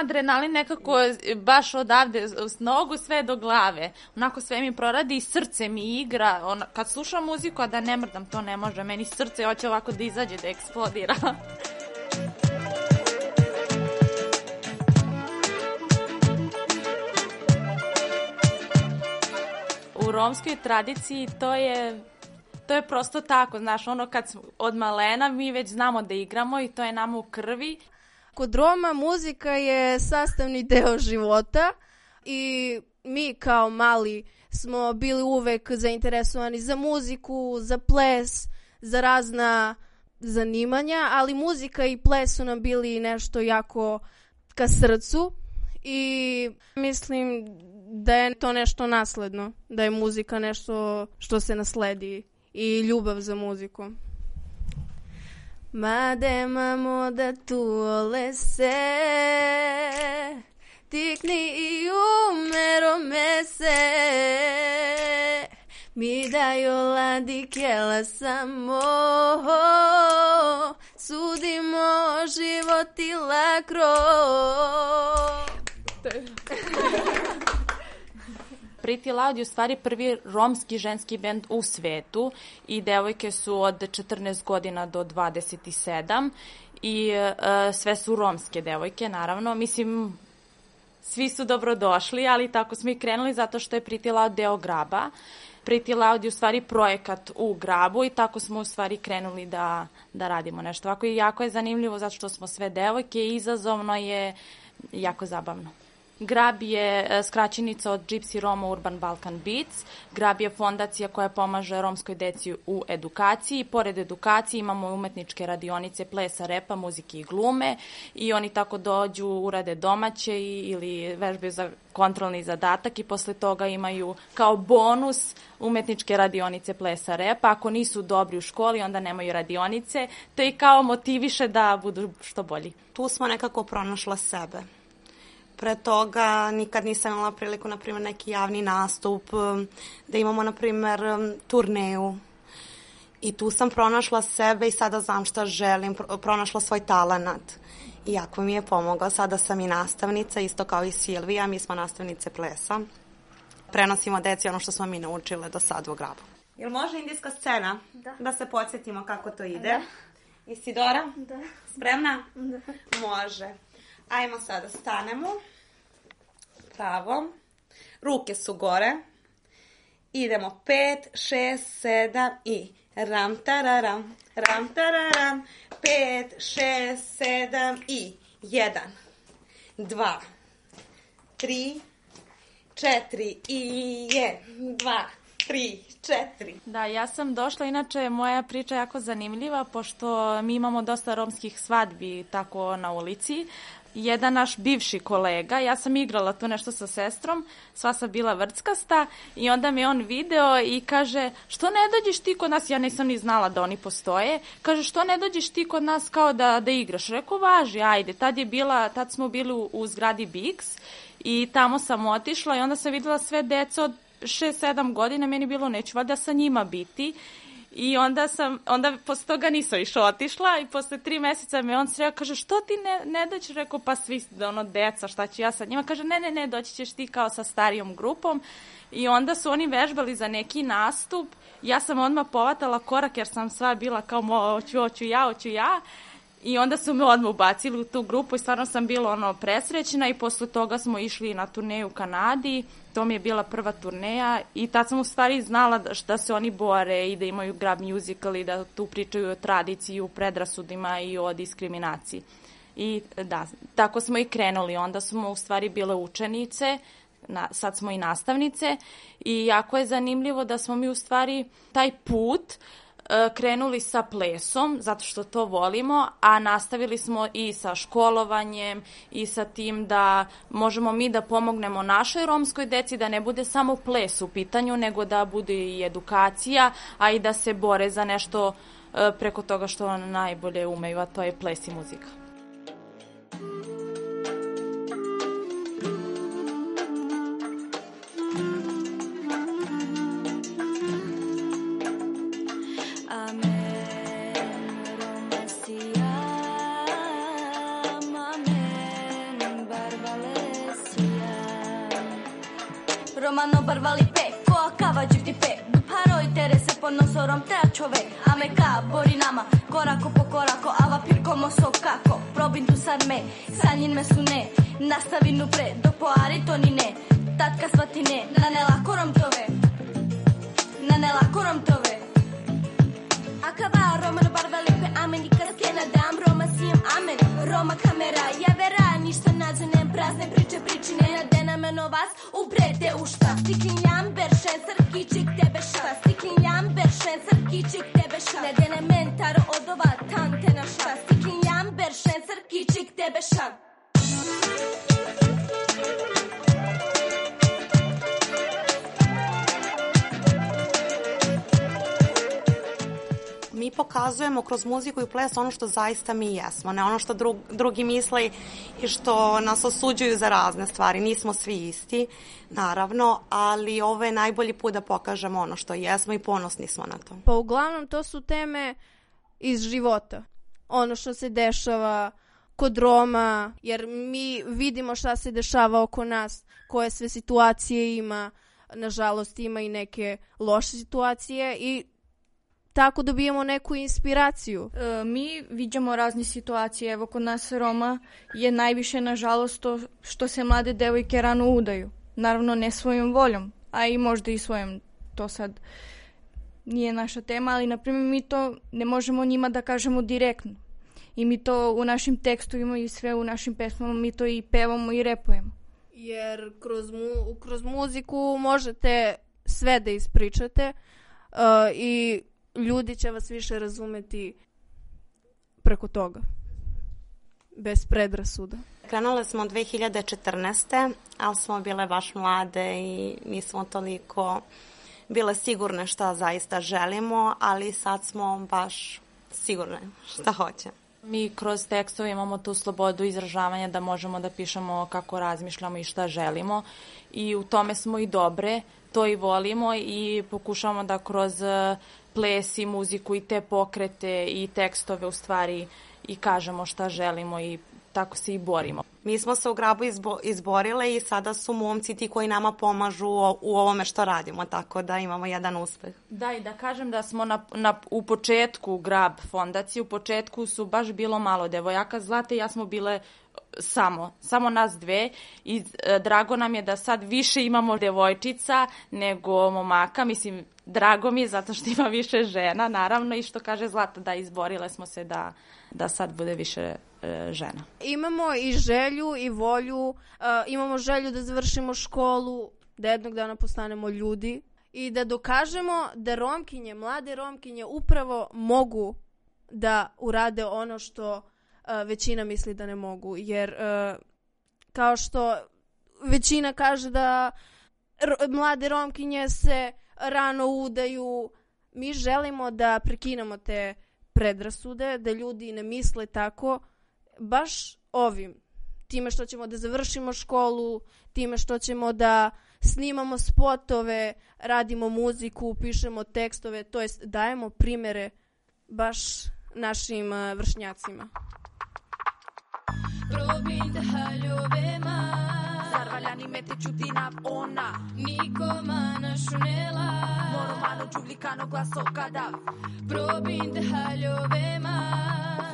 Adrenalin nekako baš odavde s nogu sve do glave. Onako sve mi proradi i srce mi igra. On, kad slušam muziku, a da ne mrdam, to ne može. Meni srce hoće ovako da izađe, da eksplodira. U romskoj tradiciji to je to je prosto tako, znaš, ono kad od malena mi već znamo da igramo i to je nama u krvi. Kod Roma muzika je sastavni deo života i mi kao mali smo bili uvek zainteresovani za muziku, za ples, za razna zanimanja, ali muzika i ples su nam bili nešto jako ka srcu i mislim da je to nešto nasledno, da je muzika nešto što se nasledi i ljubav za muziku. Madema da tuole se Tikni i umero me se Mi daju ladi kjela samo. Sudimo život i lakro Pretty Loud je u stvari prvi romski ženski bend u svetu i devojke su od 14 godina do 27 i uh, sve su romske devojke, naravno. Mislim, svi su dobrodošli, ali tako smo i krenuli zato što je Pretty Loud deo graba. Pretty Loud je u stvari projekat u grabu i tako smo u stvari krenuli da, da radimo nešto. Ovako i jako je zanimljivo zato što smo sve devojke i izazovno je jako zabavno. Grab je e, skraćenica od Gypsy Roma Urban Balkan Beats. Grab je fondacija koja pomaže romskoj deci u edukaciji. Pored edukacije imamo umetničke radionice plesa, repa, muzike i glume i oni tako dođu, urade domaće ili vežbaju za kontrolni zadatak i posle toga imaju kao bonus umetničke radionice plesa repa. Ako nisu dobri u školi, onda nemaju radionice. To i kao motiviše da budu što bolji. Tu smo nekako pronašla sebe Pre toga nikad nisam imala priliku, na primjer, neki javni nastup, um, da imamo, na primjer, um, turneju. I tu sam pronašla sebe i sada znam šta želim, pronašla svoj talenat. I jako mi je pomogao, sada sam i nastavnica, isto kao i Silvija, mi smo nastavnice plesa. Prenosimo deci ono što smo mi naučile do sada u grabu. Jel može indijska scena? Da. Da se podsjetimo kako to ide? Da. Isidora? Da. Spremna? Da. Može. Ajmo sada, stanemo. Pravo. Ruke su gore. Idemo 5, 6, 7 i ram tararam, ram tararam, 5, 6, 7 i 1, 2, 3, 4 i 1, 2, 3, četiri. Da, ja sam došla, inače moja priča je jako zanimljiva, pošto mi imamo dosta romskih svadbi tako na ulici jedan naš bivši kolega, ja sam igrala tu nešto sa sestrom, sva sam bila vrckasta i onda me on video i kaže što ne dođeš ti kod nas, ja nisam ni znala da oni postoje, kaže što ne dođeš ti kod nas kao da, da igraš, rekao važi, ajde, tad je bila, tad smo bili u, u zgradi Bix i tamo sam otišla i onda sam videla sve deca od 6-7 godina, meni bilo neću valjda sa njima biti I onda sam, onda posle toga nisam išla otišla i posle tri meseca me on sreo, kaže, što ti ne, ne doći? Rekao, pa svi, ono, deca, šta ću ja sa njima? Kaže, ne, ne, ne, doći ćeš ti kao sa starijom grupom. I onda su oni vežbali za neki nastup. Ja sam odmah povatala korak jer sam sva bila kao, mo, hoću, hoću ja, hoću ja. I onda su me odmah ubacili u tu grupu i stvarno sam bila ono presrećna i posle toga smo išli na turneju u Kanadi. To mi je bila prva turneja i tad sam u stvari znala da, da se oni bore i da imaju grab musical i da tu pričaju o tradiciji, o predrasudima i o diskriminaciji. I da, tako smo i krenuli. Onda smo u stvari bile učenice, na, sad smo i nastavnice i jako je zanimljivo da smo mi u stvari taj put e, krenuli sa plesom, zato što to volimo, a nastavili smo i sa školovanjem i sa tim da možemo mi da pomognemo našoj romskoj deci, da ne bude samo ples u pitanju, nego da bude i edukacija, a i da se bore za nešto e, preko toga što najbolje umeju, a to je ples i muzika. Romano barvali pe, koa kava giuti pe. Paroi tere se ponno sorom te čove Ame ka bori nama, korako po korako. Ava pirko moso kako, probin tu sad me. Sanjin me su ne, nastavi nu pre Do poari to ni ne, tatka svati ne Na ne lako rom tove. Na ne lako rom tove. Akava romano barvali pe amen I kad skena dam Roma sijem amen. Roma kamera, ja pokazujemo kroz muziku i ples ono što zaista mi jesmo, ne ono što drug, drugi misle i što nas osuđuju za razne stvari. Nismo svi isti, naravno, ali ovo je najbolji put da pokažemo ono što jesmo i ponosni smo na to. Pa uglavnom to su teme iz života. Ono što se dešava kod Roma, jer mi vidimo šta se dešava oko nas, koje sve situacije ima, nažalost ima i neke loše situacije i tako dobijemo neku inspiraciju. E, mi vidimo razne situacije, evo kod nas Roma je najviše nažalost to što se mlade devojke rano udaju. Naravno ne svojom voljom, a i možda i svojom, to sad nije naša tema, ali na primjer mi to ne možemo njima da kažemo direktno. I mi to u našim tekstovima i sve u našim pesmama mi to i pevamo i repujemo. Jer kroz, mu, kroz muziku možete sve da ispričate uh, i ljudi će vas više razumeti preko toga. Bez predrasuda. Krenule smo 2014. ali smo bile baš mlade i nismo toliko bile sigurne šta zaista želimo, ali sad smo baš sigurne šta hoće. Mi kroz tekstove imamo tu slobodu izražavanja da možemo da pišemo kako razmišljamo i šta želimo i u tome smo i dobre, to i volimo i pokušavamo da kroz ples i muziku i te pokrete i tekstove u stvari i kažemo šta želimo i tako se i borimo. Mi smo se u grabu izbo izborile i sada su momci ti koji nama pomažu u ovome što radimo, tako da imamo jedan uspeh. Da, i da kažem da smo na, na, u početku grab fondacije, u početku su baš bilo malo devojaka. Zlate i ja smo bile samo, samo nas dve i e, drago nam je da sad više imamo devojčica nego momaka, mislim drago mi je zato što ima više žena naravno i što kaže Zlata da izborile smo se da, da sad bude više e, žena. Imamo i želju i volju, uh, imamo želju da završimo školu, da jednog dana postanemo ljudi i da dokažemo da romkinje, mlade romkinje upravo mogu da urade ono što uh, većina misli da ne mogu. Jer kao što većina kaže da mlade romkinje se rano udaju, mi želimo da prekinemo te predrasude, da ljudi ne misle tako, baš ovim, time što ćemo da završimo školu, time što ćemo da snimamo spotove, radimo muziku, pišemo tekstove, to jest dajemo primere baš našim vršnjacima. Probite haljovema Zarvaljani mete čutina ona. Nikoma našunela Moromana romano giulicano glasso cadav Probin de haljovema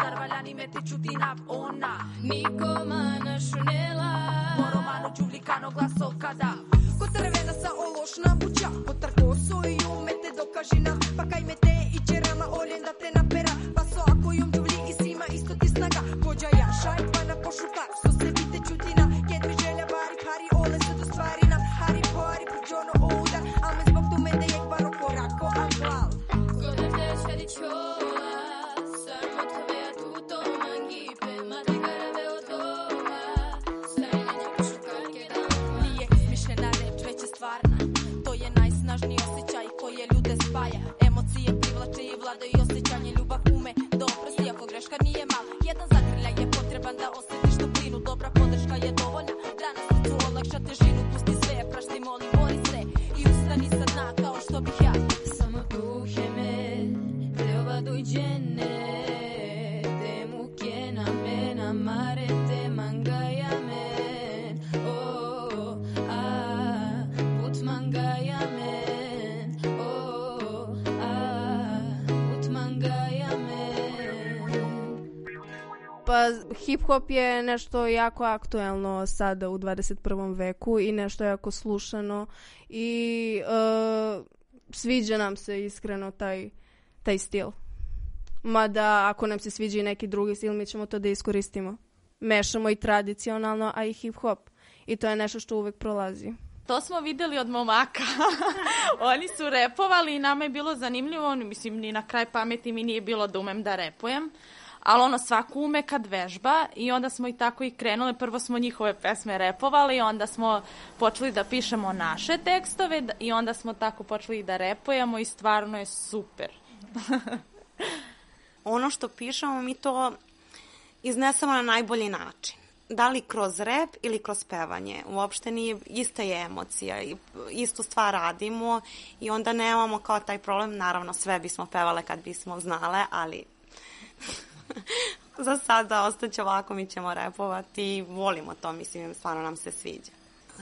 Zarvaljani meti čutina ona Niko mana šunela Po romano giulicano glasso cadav Ko trvena sa ološna buća Potar kosu i umete dokažina Pa kaj mete i čerama oljen da te napera Pa so ako jum džuvli i sima isto ti snaga. Pođa jaša i pana pošukar hip-hop je nešto jako aktuelno sada u 21. veku i nešto jako slušano i uh, sviđa nam se iskreno taj, taj stil. Mada ako nam se sviđa i neki drugi stil, mi ćemo to da iskoristimo. Mešamo i tradicionalno, a i hip-hop. I to je nešto što uvek prolazi. To smo videli od momaka. Oni su repovali i nama je bilo zanimljivo. Mislim, ni na kraj pameti mi nije bilo da umem da repujem. Ali ono, svako ume kad vežba i onda smo i tako i krenule. Prvo smo njihove pesme repovali, onda smo počeli da pišemo naše tekstove da- i onda smo tako počeli da repujemo i stvarno je super. ono što pišemo mi to iznesemo na najbolji način. Da li kroz rep ili kroz pevanje. Uopšte nije, ista je emocija. Istu stvar radimo i onda nemamo kao taj problem. Naravno, sve bismo pevale kad bismo znale, ali za sada ostaće ovako, mi ćemo repovati i volimo to, mislim, stvarno nam se sviđa.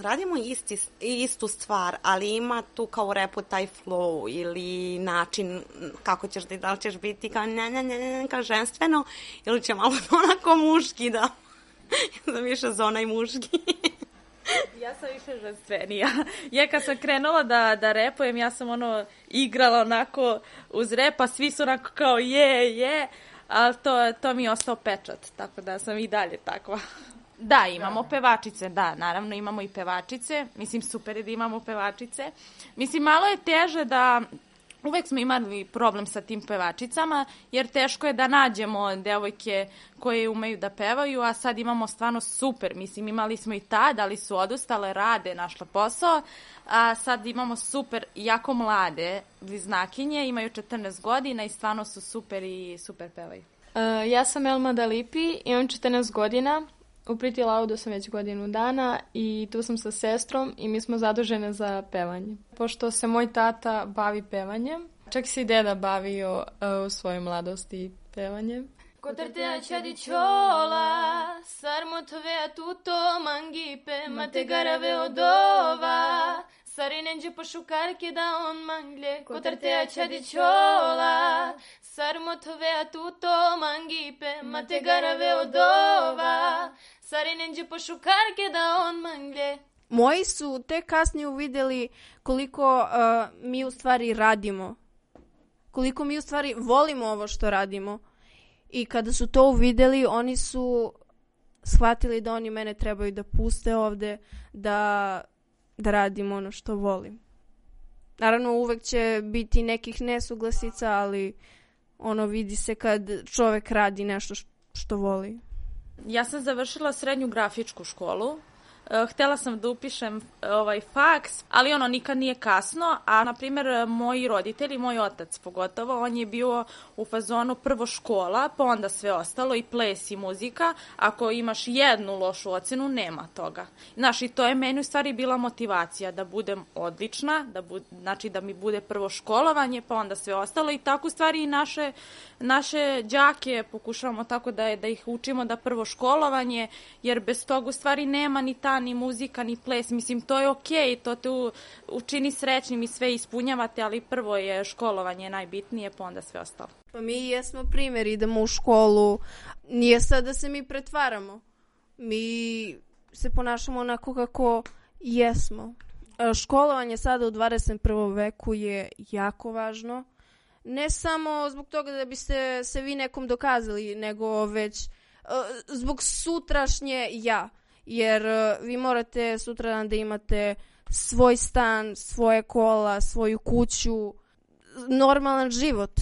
Radimo isti, istu stvar, ali ima tu kao repu taj flow ili način kako ćeš da, li ćeš biti kao ne, ne, ne, ne, kao ženstveno ili će malo onako muški da da više za onaj muški. Ja sam više ženstvenija. Ja kad sam krenula da, da repujem, ja sam ono igrala onako uz rep, a svi su onako kao je, je, ali to, to mi je ostao pečat, tako da sam i dalje takva. Da, imamo pevačice, da, naravno imamo i pevačice. Mislim, super je da imamo pevačice. Mislim, malo je teže da Uvek smo imali problem sa tim pevačicama, jer teško je da nađemo devojke koje umeju da pevaju, a sad imamo stvarno super. Mislim, imali smo i tad, ali su odustale, rade, našla posao, a sad imamo super, jako mlade bliznakinje, imaju 14 godina i stvarno su super i super pevaju. Uh, ja sam Elma Dalipi, imam 14 godina, u Priti Laudu sam već godinu dana i tu sam sa sestrom i mi smo zadužene za pevanje. Pošto se moj tata bavi pevanjem, čak se i deda bavio uh, u svojoj mladosti pevanjem. Kotartea čadi čola, sarmo tvea tuto mangipe, mate garave odova, Po šukarke da on manglje, kotartea čadi čola, sarmo tvea tuto mangipe, mate garave odova, po šukarke da on manglje. Moji su tek kasnije uvideli koliko uh, mi u stvari radimo. Koliko mi u stvari volimo ovo što radimo. I kada su to uvideli, oni su shvatili da oni mene trebaju da puste ovde, da, da radim ono što volim. Naravno, uvek će biti nekih nesuglasica, ali ono vidi se kad čovek radi nešto što voli. Ja sam završila srednju grafičku školu. E, Htela sam da upišem e, ovaj faks, ali ono nikad nije kasno, a na primjer moji roditelji, moj otac pogotovo, on je bio u fazonu prvo škola, pa onda sve ostalo i ples i muzika. Ako imaš jednu lošu ocenu, nema toga. Znaš, i to je meni u stvari bila motivacija da budem odlična, da bu, znači da mi bude prvo školovanje, pa onda sve ostalo i tako u stvari i naše, naše đake pokušavamo tako da, da ih učimo da prvo školovanje, jer bez toga u stvari nema ni ta ni muzika, ni ples. Mislim, to je okej, to te u, učini srećnim i sve ispunjavate, ali prvo je školovanje najbitnije, pa onda sve ostalo. Pa mi jesmo primjer, idemo u školu, nije sad da se mi pretvaramo. Mi se ponašamo onako kako jesmo. E, Školovanje sada u 21. veku je jako važno. Ne samo zbog toga da biste se vi nekom dokazali, nego već e, zbog sutrašnje ja. Jer e, vi morate sutradan da imate svoj stan, svoje kola, svoju kuću, normalan život.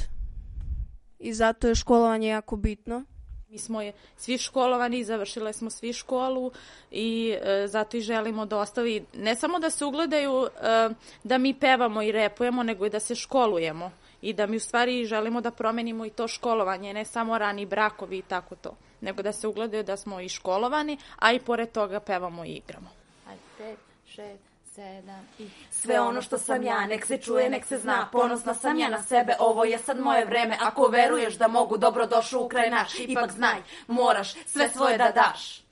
I zato je školovanje jako bitno. Mi smo je svi školovani, završile smo svi školu i e, zato i želimo da ostavi, ne samo da se ugledaju e, da mi pevamo i repujemo, nego i da se školujemo i da mi u stvari želimo da promenimo i to školovanje, ne samo rani brakovi i tako to, nego da se ugledaju da smo i školovani, a i pored toga pevamo i igramo. Ajde, pet, šest, sedam i... Sve ono što sam ja, nek se čuje, nek se zna, ponosna sam ja na sebe, ovo je sad moje vreme, ako veruješ da mogu, dobro došao u kraj naš, ipak znaj, moraš sve svoje da daš.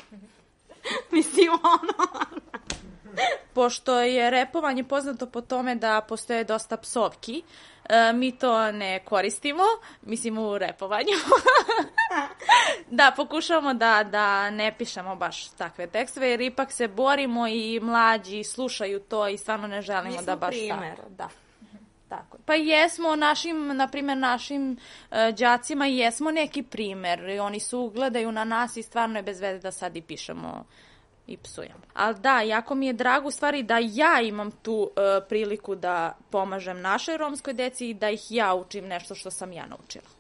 Mislim, ono... Pošto je repovanje poznato po tome da postoje dosta psovki, e, mi to ne koristimo, mislim u repovanju. da, pokušavamo da, da ne pišemo baš takve tekstove, jer ipak se borimo i mlađi slušaju to i stvarno ne želimo Mi da baš primer. tako. Da. Tako. Pa jesmo našim, na primjer, našim e, đacima jesmo neki primer. Oni su gledaju na nas i stvarno je bez veze da sad i pišemo i psujemo. Ali da, jako mi je drago u stvari da ja imam tu e, priliku da pomažem našoj romskoj deci i da ih ja učim nešto što sam ja naučila.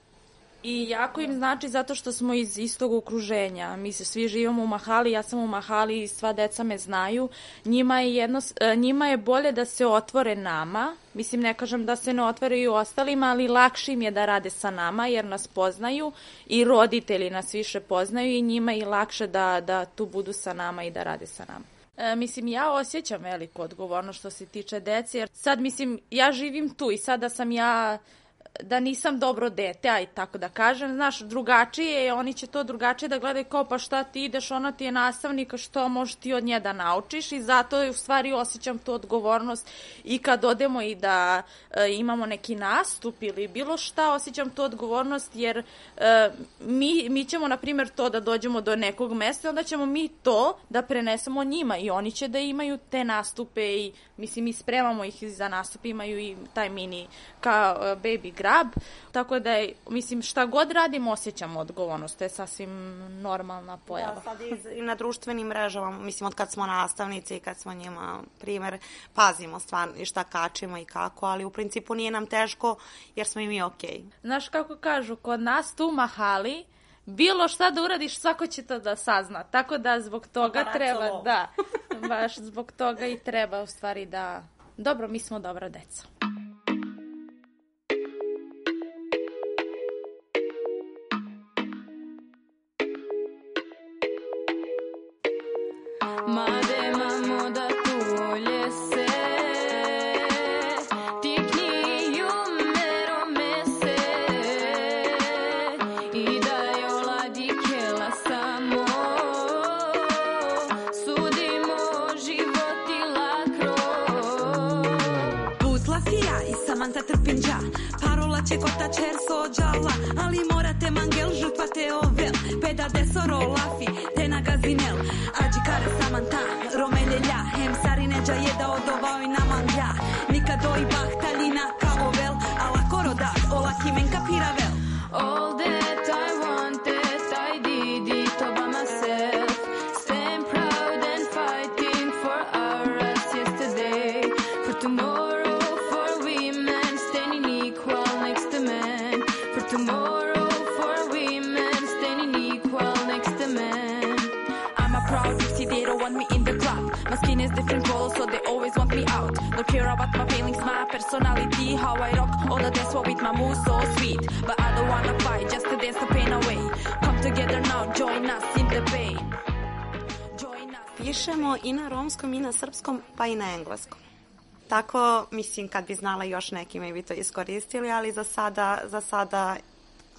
I jako im znači zato što smo iz istog okruženja. Mi se svi živimo u Mahali, ja sam u Mahali i sva deca me znaju. Njima je, jedno, e, njima je bolje da se otvore nama. Mislim, ne kažem da se ne otvore i ostalima, ali lakše im je da rade sa nama jer nas poznaju i roditelji nas više poznaju i njima je lakše da, da tu budu sa nama i da rade sa nama. E, mislim, ja osjećam veliku odgovornost što se tiče dece, jer sad, mislim, ja živim tu i sada sam ja da nisam dobro dete, aj tako da kažem, znaš, drugačije je, oni će to drugačije da gledaju kao pa šta ti ideš, ona ti je nastavnika, što možeš ti od nje da naučiš? I zato u stvari osjećam tu odgovornost i kad odemo i da e, imamo neki nastup ili bilo šta, osjećam tu odgovornost jer e, mi, mi ćemo, na primjer, to da dođemo do nekog mesta, onda ćemo mi to da prenesemo njima i oni će da imaju te nastupe i mislim i spremamo ih za nastup, imaju i taj mini kao e, baby grab, tako da mislim šta god radimo osjećamo odgovornost, to je sasvim normalna pojava. Da, sad i, i na društvenim mrežama, mislim od kad smo nastavnici i kad smo njima primer, pazimo stvarno i šta kačimo i kako, ali u principu nije nam teško jer smo i mi okej. Znaš kako kažu, kod nas tu Mahali, bilo šta da uradiš, svako će to da sazna. Tako da zbog toga treba, da, baš zbog toga i treba u stvari da, dobro, mi smo dobra deca. Motorola na srpskom, pa i na engleskom. Tako, mislim, kad bi znala još neki, mi bi to iskoristili, ali za sada, za sada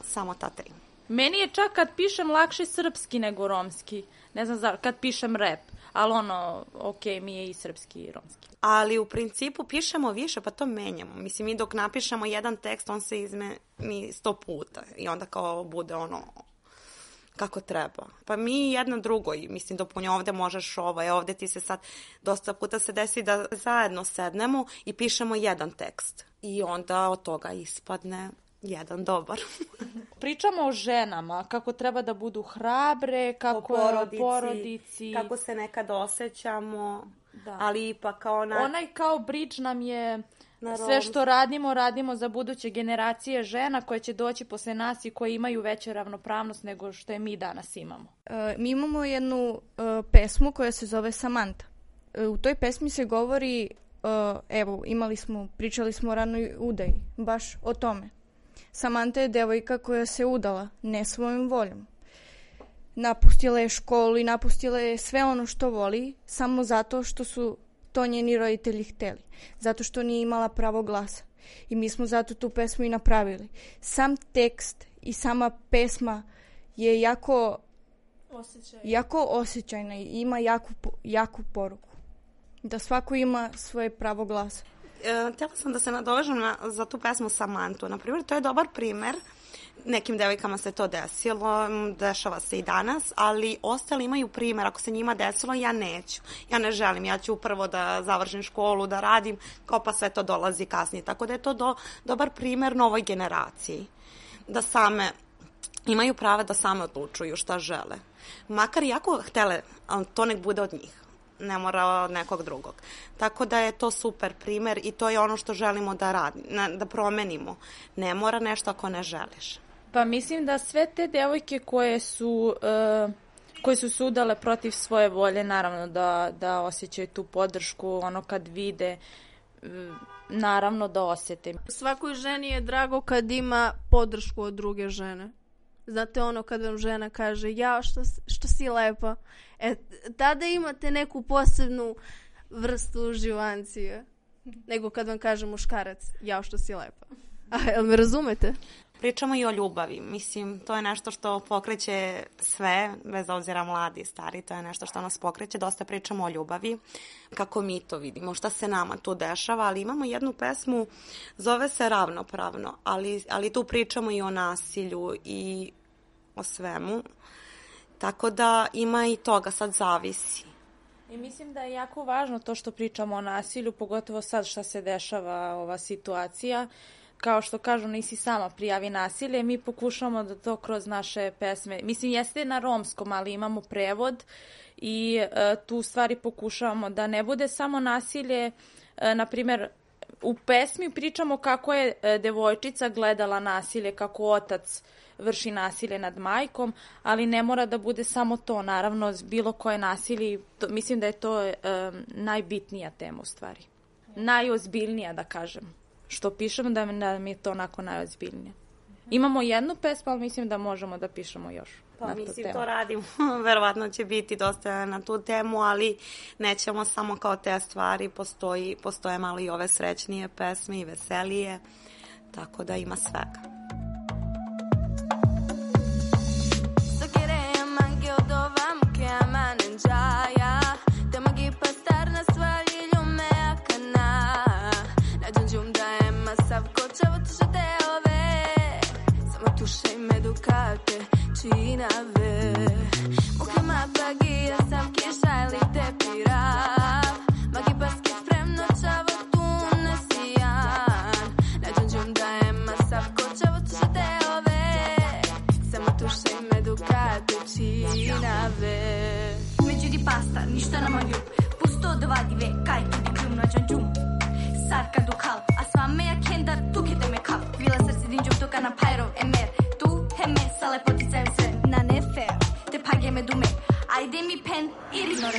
samo ta tri. Meni je čak kad pišem lakše srpski nego romski. Ne znam zašto, kad pišem rap. ali ono, ok, mi je i srpski i romski. Ali u principu pišemo više, pa to menjamo. Mislim, mi dok napišemo jedan tekst, on se izmeni sto puta i onda kao bude ono kako treba. Pa mi jedna drugoj, mislim, dopunja ovde možeš ovo, je ovde ti se sad, dosta puta se desi da zajedno sednemo i pišemo jedan tekst. I onda od toga ispadne jedan dobar. Pričamo o ženama, kako treba da budu hrabre, kako o porodici, porodici. kako se nekad osjećamo, Da. ali ipak kao ona... Onaj kao bridge nam je Na sve što radimo, radimo za buduće generacije žena koje će doći posle nas i koje imaju veću ravnopravnost nego što je mi danas imamo. E, mi imamo jednu e, pesmu koja se zove Samanta. E, u toj pesmi se govori, e, evo, imali smo, pričali smo o ranoj udaji, baš o tome. Samanta je devojka koja se udala, ne svojom voljom. Napustila je školu i napustila je sve ono što voli, samo zato što su to njeni roditelji hteli. Zato što nije imala pravo glasa. I mi smo zato tu pesmu i napravili. Sam tekst i sama pesma je jako Osjećaj. jako osjećajna i ima jaku, po- jaku poruku. Da svako ima svoje pravo glasa. E, htjela sam da se nadovežem na, za tu pesmu Samantu. Na primjer, to je dobar primer. Nekim devojkama se to desilo, dešava se i danas, ali ostali imaju primer. Ako se njima desilo, ja neću. Ja ne želim, ja ću prvo da završim školu, da radim, kao pa sve to dolazi kasnije. Tako da je to do, dobar primer novoj generaciji. Da same imaju prava da same odlučuju šta žele. Makar i ako htele, to nek bude od njih ne mora od nekog drugog. Tako da je to super primer i to je ono što želimo da radi, na, da promenimo. Ne mora nešto ako ne želiš. Pa mislim da sve te devojke koje su e, koje su sudale protiv svoje volje, naravno da, da osjećaju tu podršku, ono kad vide, e, naravno da osete. Svakoj ženi je drago kad ima podršku od druge žene. Znate ono kad vam žena kaže ja što, što si lepa. E, tada imate neku posebnu vrstu uživancije. Nego kad vam kaže muškarac ja što si lepa. A, jel me razumete? Pričamo i o ljubavi. Mislim, to je nešto što pokreće sve, bez obzira mladi i stari, to je nešto što nas pokreće. Dosta pričamo o ljubavi, kako mi to vidimo, šta se nama tu dešava, ali imamo jednu pesmu, zove se Ravnopravno, ali, ali tu pričamo i o nasilju i o svemu. Tako da ima i toga, sad zavisi. I mislim da je jako važno to što pričamo o nasilju, pogotovo sad šta se dešava ova situacija. Kao što kažu, nisi sama prijavi nasilje, mi pokušamo da to kroz naše pesme, mislim jeste na romskom, ali imamo prevod i e, tu stvari pokušavamo da ne bude samo nasilje, e, na primjer, u pesmi pričamo kako je e, devojčica gledala nasilje, kako otac vrši nasilje nad majkom, ali ne mora da bude samo to. Naravno, bilo koje nasilje, to, mislim da je to e, najbitnija tema u stvari. Najozbiljnija, da kažem. Što pišem da, mi- da mi je to onako najozbiljnije. Imamo jednu pesmu, ali mislim da možemo da pišemo još Pa na mislim, temu. to radimo. Verovatno će biti dosta na tu temu, ali nećemo samo kao te stvari. Postoji, postoje malo i ove srećnije pesme i veselije. Tako da ima svega. mangiaia te che pa star na sua lillo me a cana Nađenđum da je masav kočevo tuše teove Samo tuše i medukate činave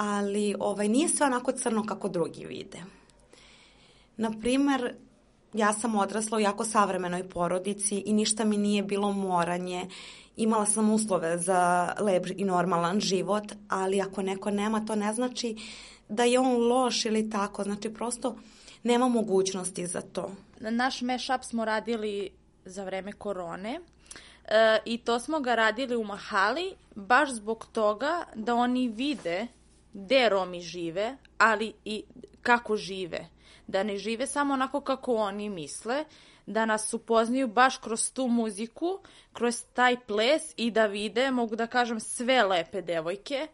ali ovaj, nije sve onako crno kako drugi vide. Naprimer, ja sam odrasla u jako savremenoj porodici i ništa mi nije bilo moranje. Imala sam uslove za lep i normalan život, ali ako neko nema, to ne znači da je on loš ili tako. Znači, prosto nema mogućnosti za to. Naš mashup smo radili za vreme korone e, i to smo ga radili u Mahali baš zbog toga da oni vide gde Romi žive, ali i kako žive. Da ne žive samo onako kako oni misle, da nas upoznaju baš kroz tu muziku, kroz taj ples i da vide, mogu da kažem, sve lepe devojke,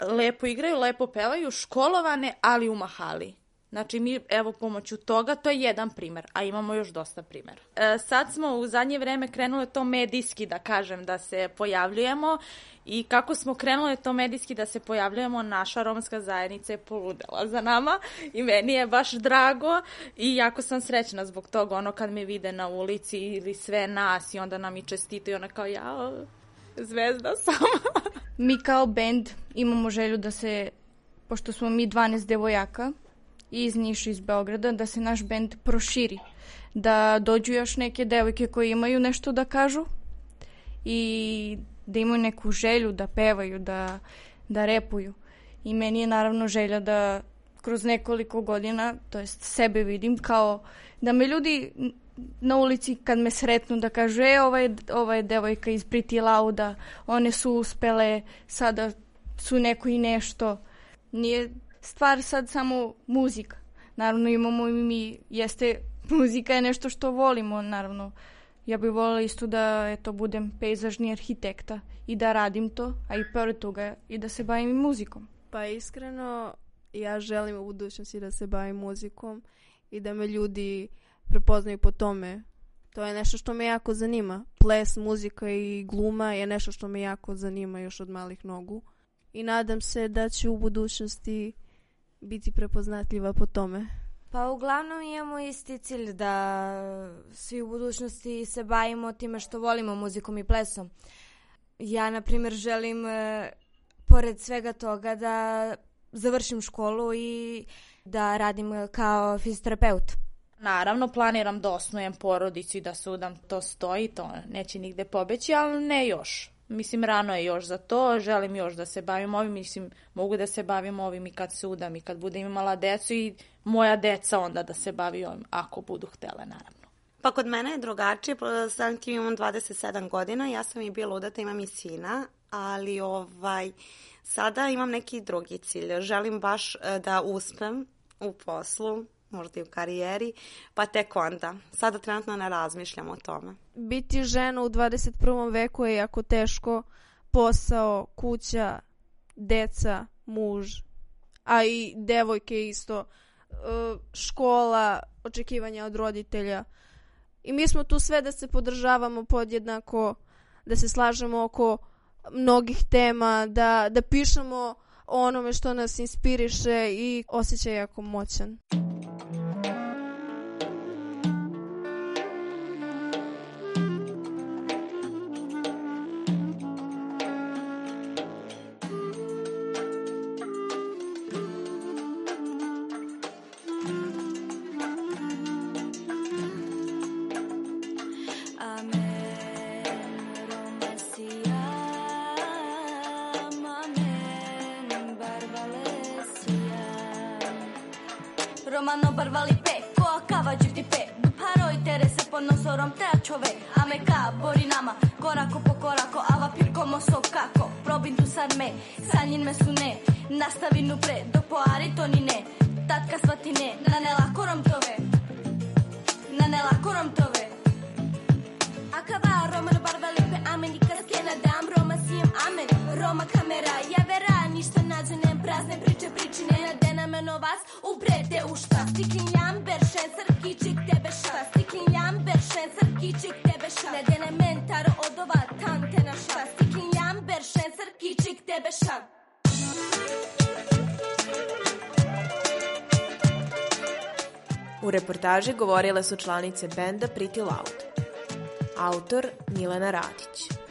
lepo igraju, lepo pevaju, školovane, ali u mahali. Znači mi evo pomoću toga, to je jedan primer, a imamo još dosta primjera. E, sad smo u zadnje vreme krenule to medijski da kažem da se pojavljujemo i kako smo krenule to medijski da se pojavljujemo, naša romska zajednica je poludela za nama i meni je baš drago i jako sam srećna zbog toga ono kad me vide na ulici ili sve nas i onda nam i čestitaju ona kao ja zvezda sam. mi kao bend imamo želju da se, pošto smo mi 12 devojaka, iz Niša iz Beograda da se naš bend proširi da dođu još neke devojke koje imaju nešto da kažu i da imaju neku želju da pevaju, da, da repuju. I meni je naravno želja da kroz nekoliko godina, to jest sebe vidim kao da me ljudi na ulici kad me sretnu da kažu e, ova je, ova je devojka iz Pretty Lauda, one su uspele, sada su neko i nešto. Nije stvar sad samo muzika. Naravno imamo i mi, jeste, muzika je nešto što volimo, naravno. Ja bih voljela isto da eto, budem pejzažni arhitekta i da radim to, a i pored toga i da se bavim muzikom. Pa iskreno, ja želim u budućnosti da se bavim muzikom i da me ljudi prepoznaju po tome. To je nešto što me jako zanima. Ples, muzika i gluma je nešto što me jako zanima još od malih nogu. I nadam se da ću u budućnosti biti prepoznatljiva po tome? Pa uglavnom imamo isti cilj da svi u budućnosti se bavimo time što volimo muzikom i plesom. Ja, na primjer, želim, e, pored svega toga, da završim školu i da radim kao fizioterapeut. Naravno, planiram da osnujem porodicu i da sudam, to stoji, to neće nigde pobeći, ali ne još. Mislim, rano je još za to, želim još da se bavim ovim, mislim, mogu da se bavim ovim i kad se udam i kad budem imala decu i moja deca onda da se bavi ovim, ako budu htele, naravno. Pa kod mene je drugačije, sam tim imam 27 godina, ja sam i bila udata, imam i sina, ali ovaj, sada imam neki drugi cilj. Želim baš e, da uspem u poslu, možda i u karijeri, pa tek onda. Sada trenutno ne razmišljam o tome. Biti žena u 21. veku je jako teško. Posao, kuća, deca, muž, a i devojke isto, e, škola, očekivanja od roditelja. I mi smo tu sve da se podržavamo podjednako, da se slažemo oko mnogih tema, da, da pišemo onome što nas inspiriše i osjećaj jako moćan. Roma kamera, ja vera Ništa nađene, prazne priče pričine Na dena meno vas, ubrete u šta? Stiklin jamber, šencer, kičik tebe šta? Stiklin jamber, šencer, kičik tebe šta? Na dene mentaro odova, tante na šta? Stiklin jamber, šencer, kičik tebe šta? U reportaži govorile su članice benda Pretty Loud. Autor Milena Radić.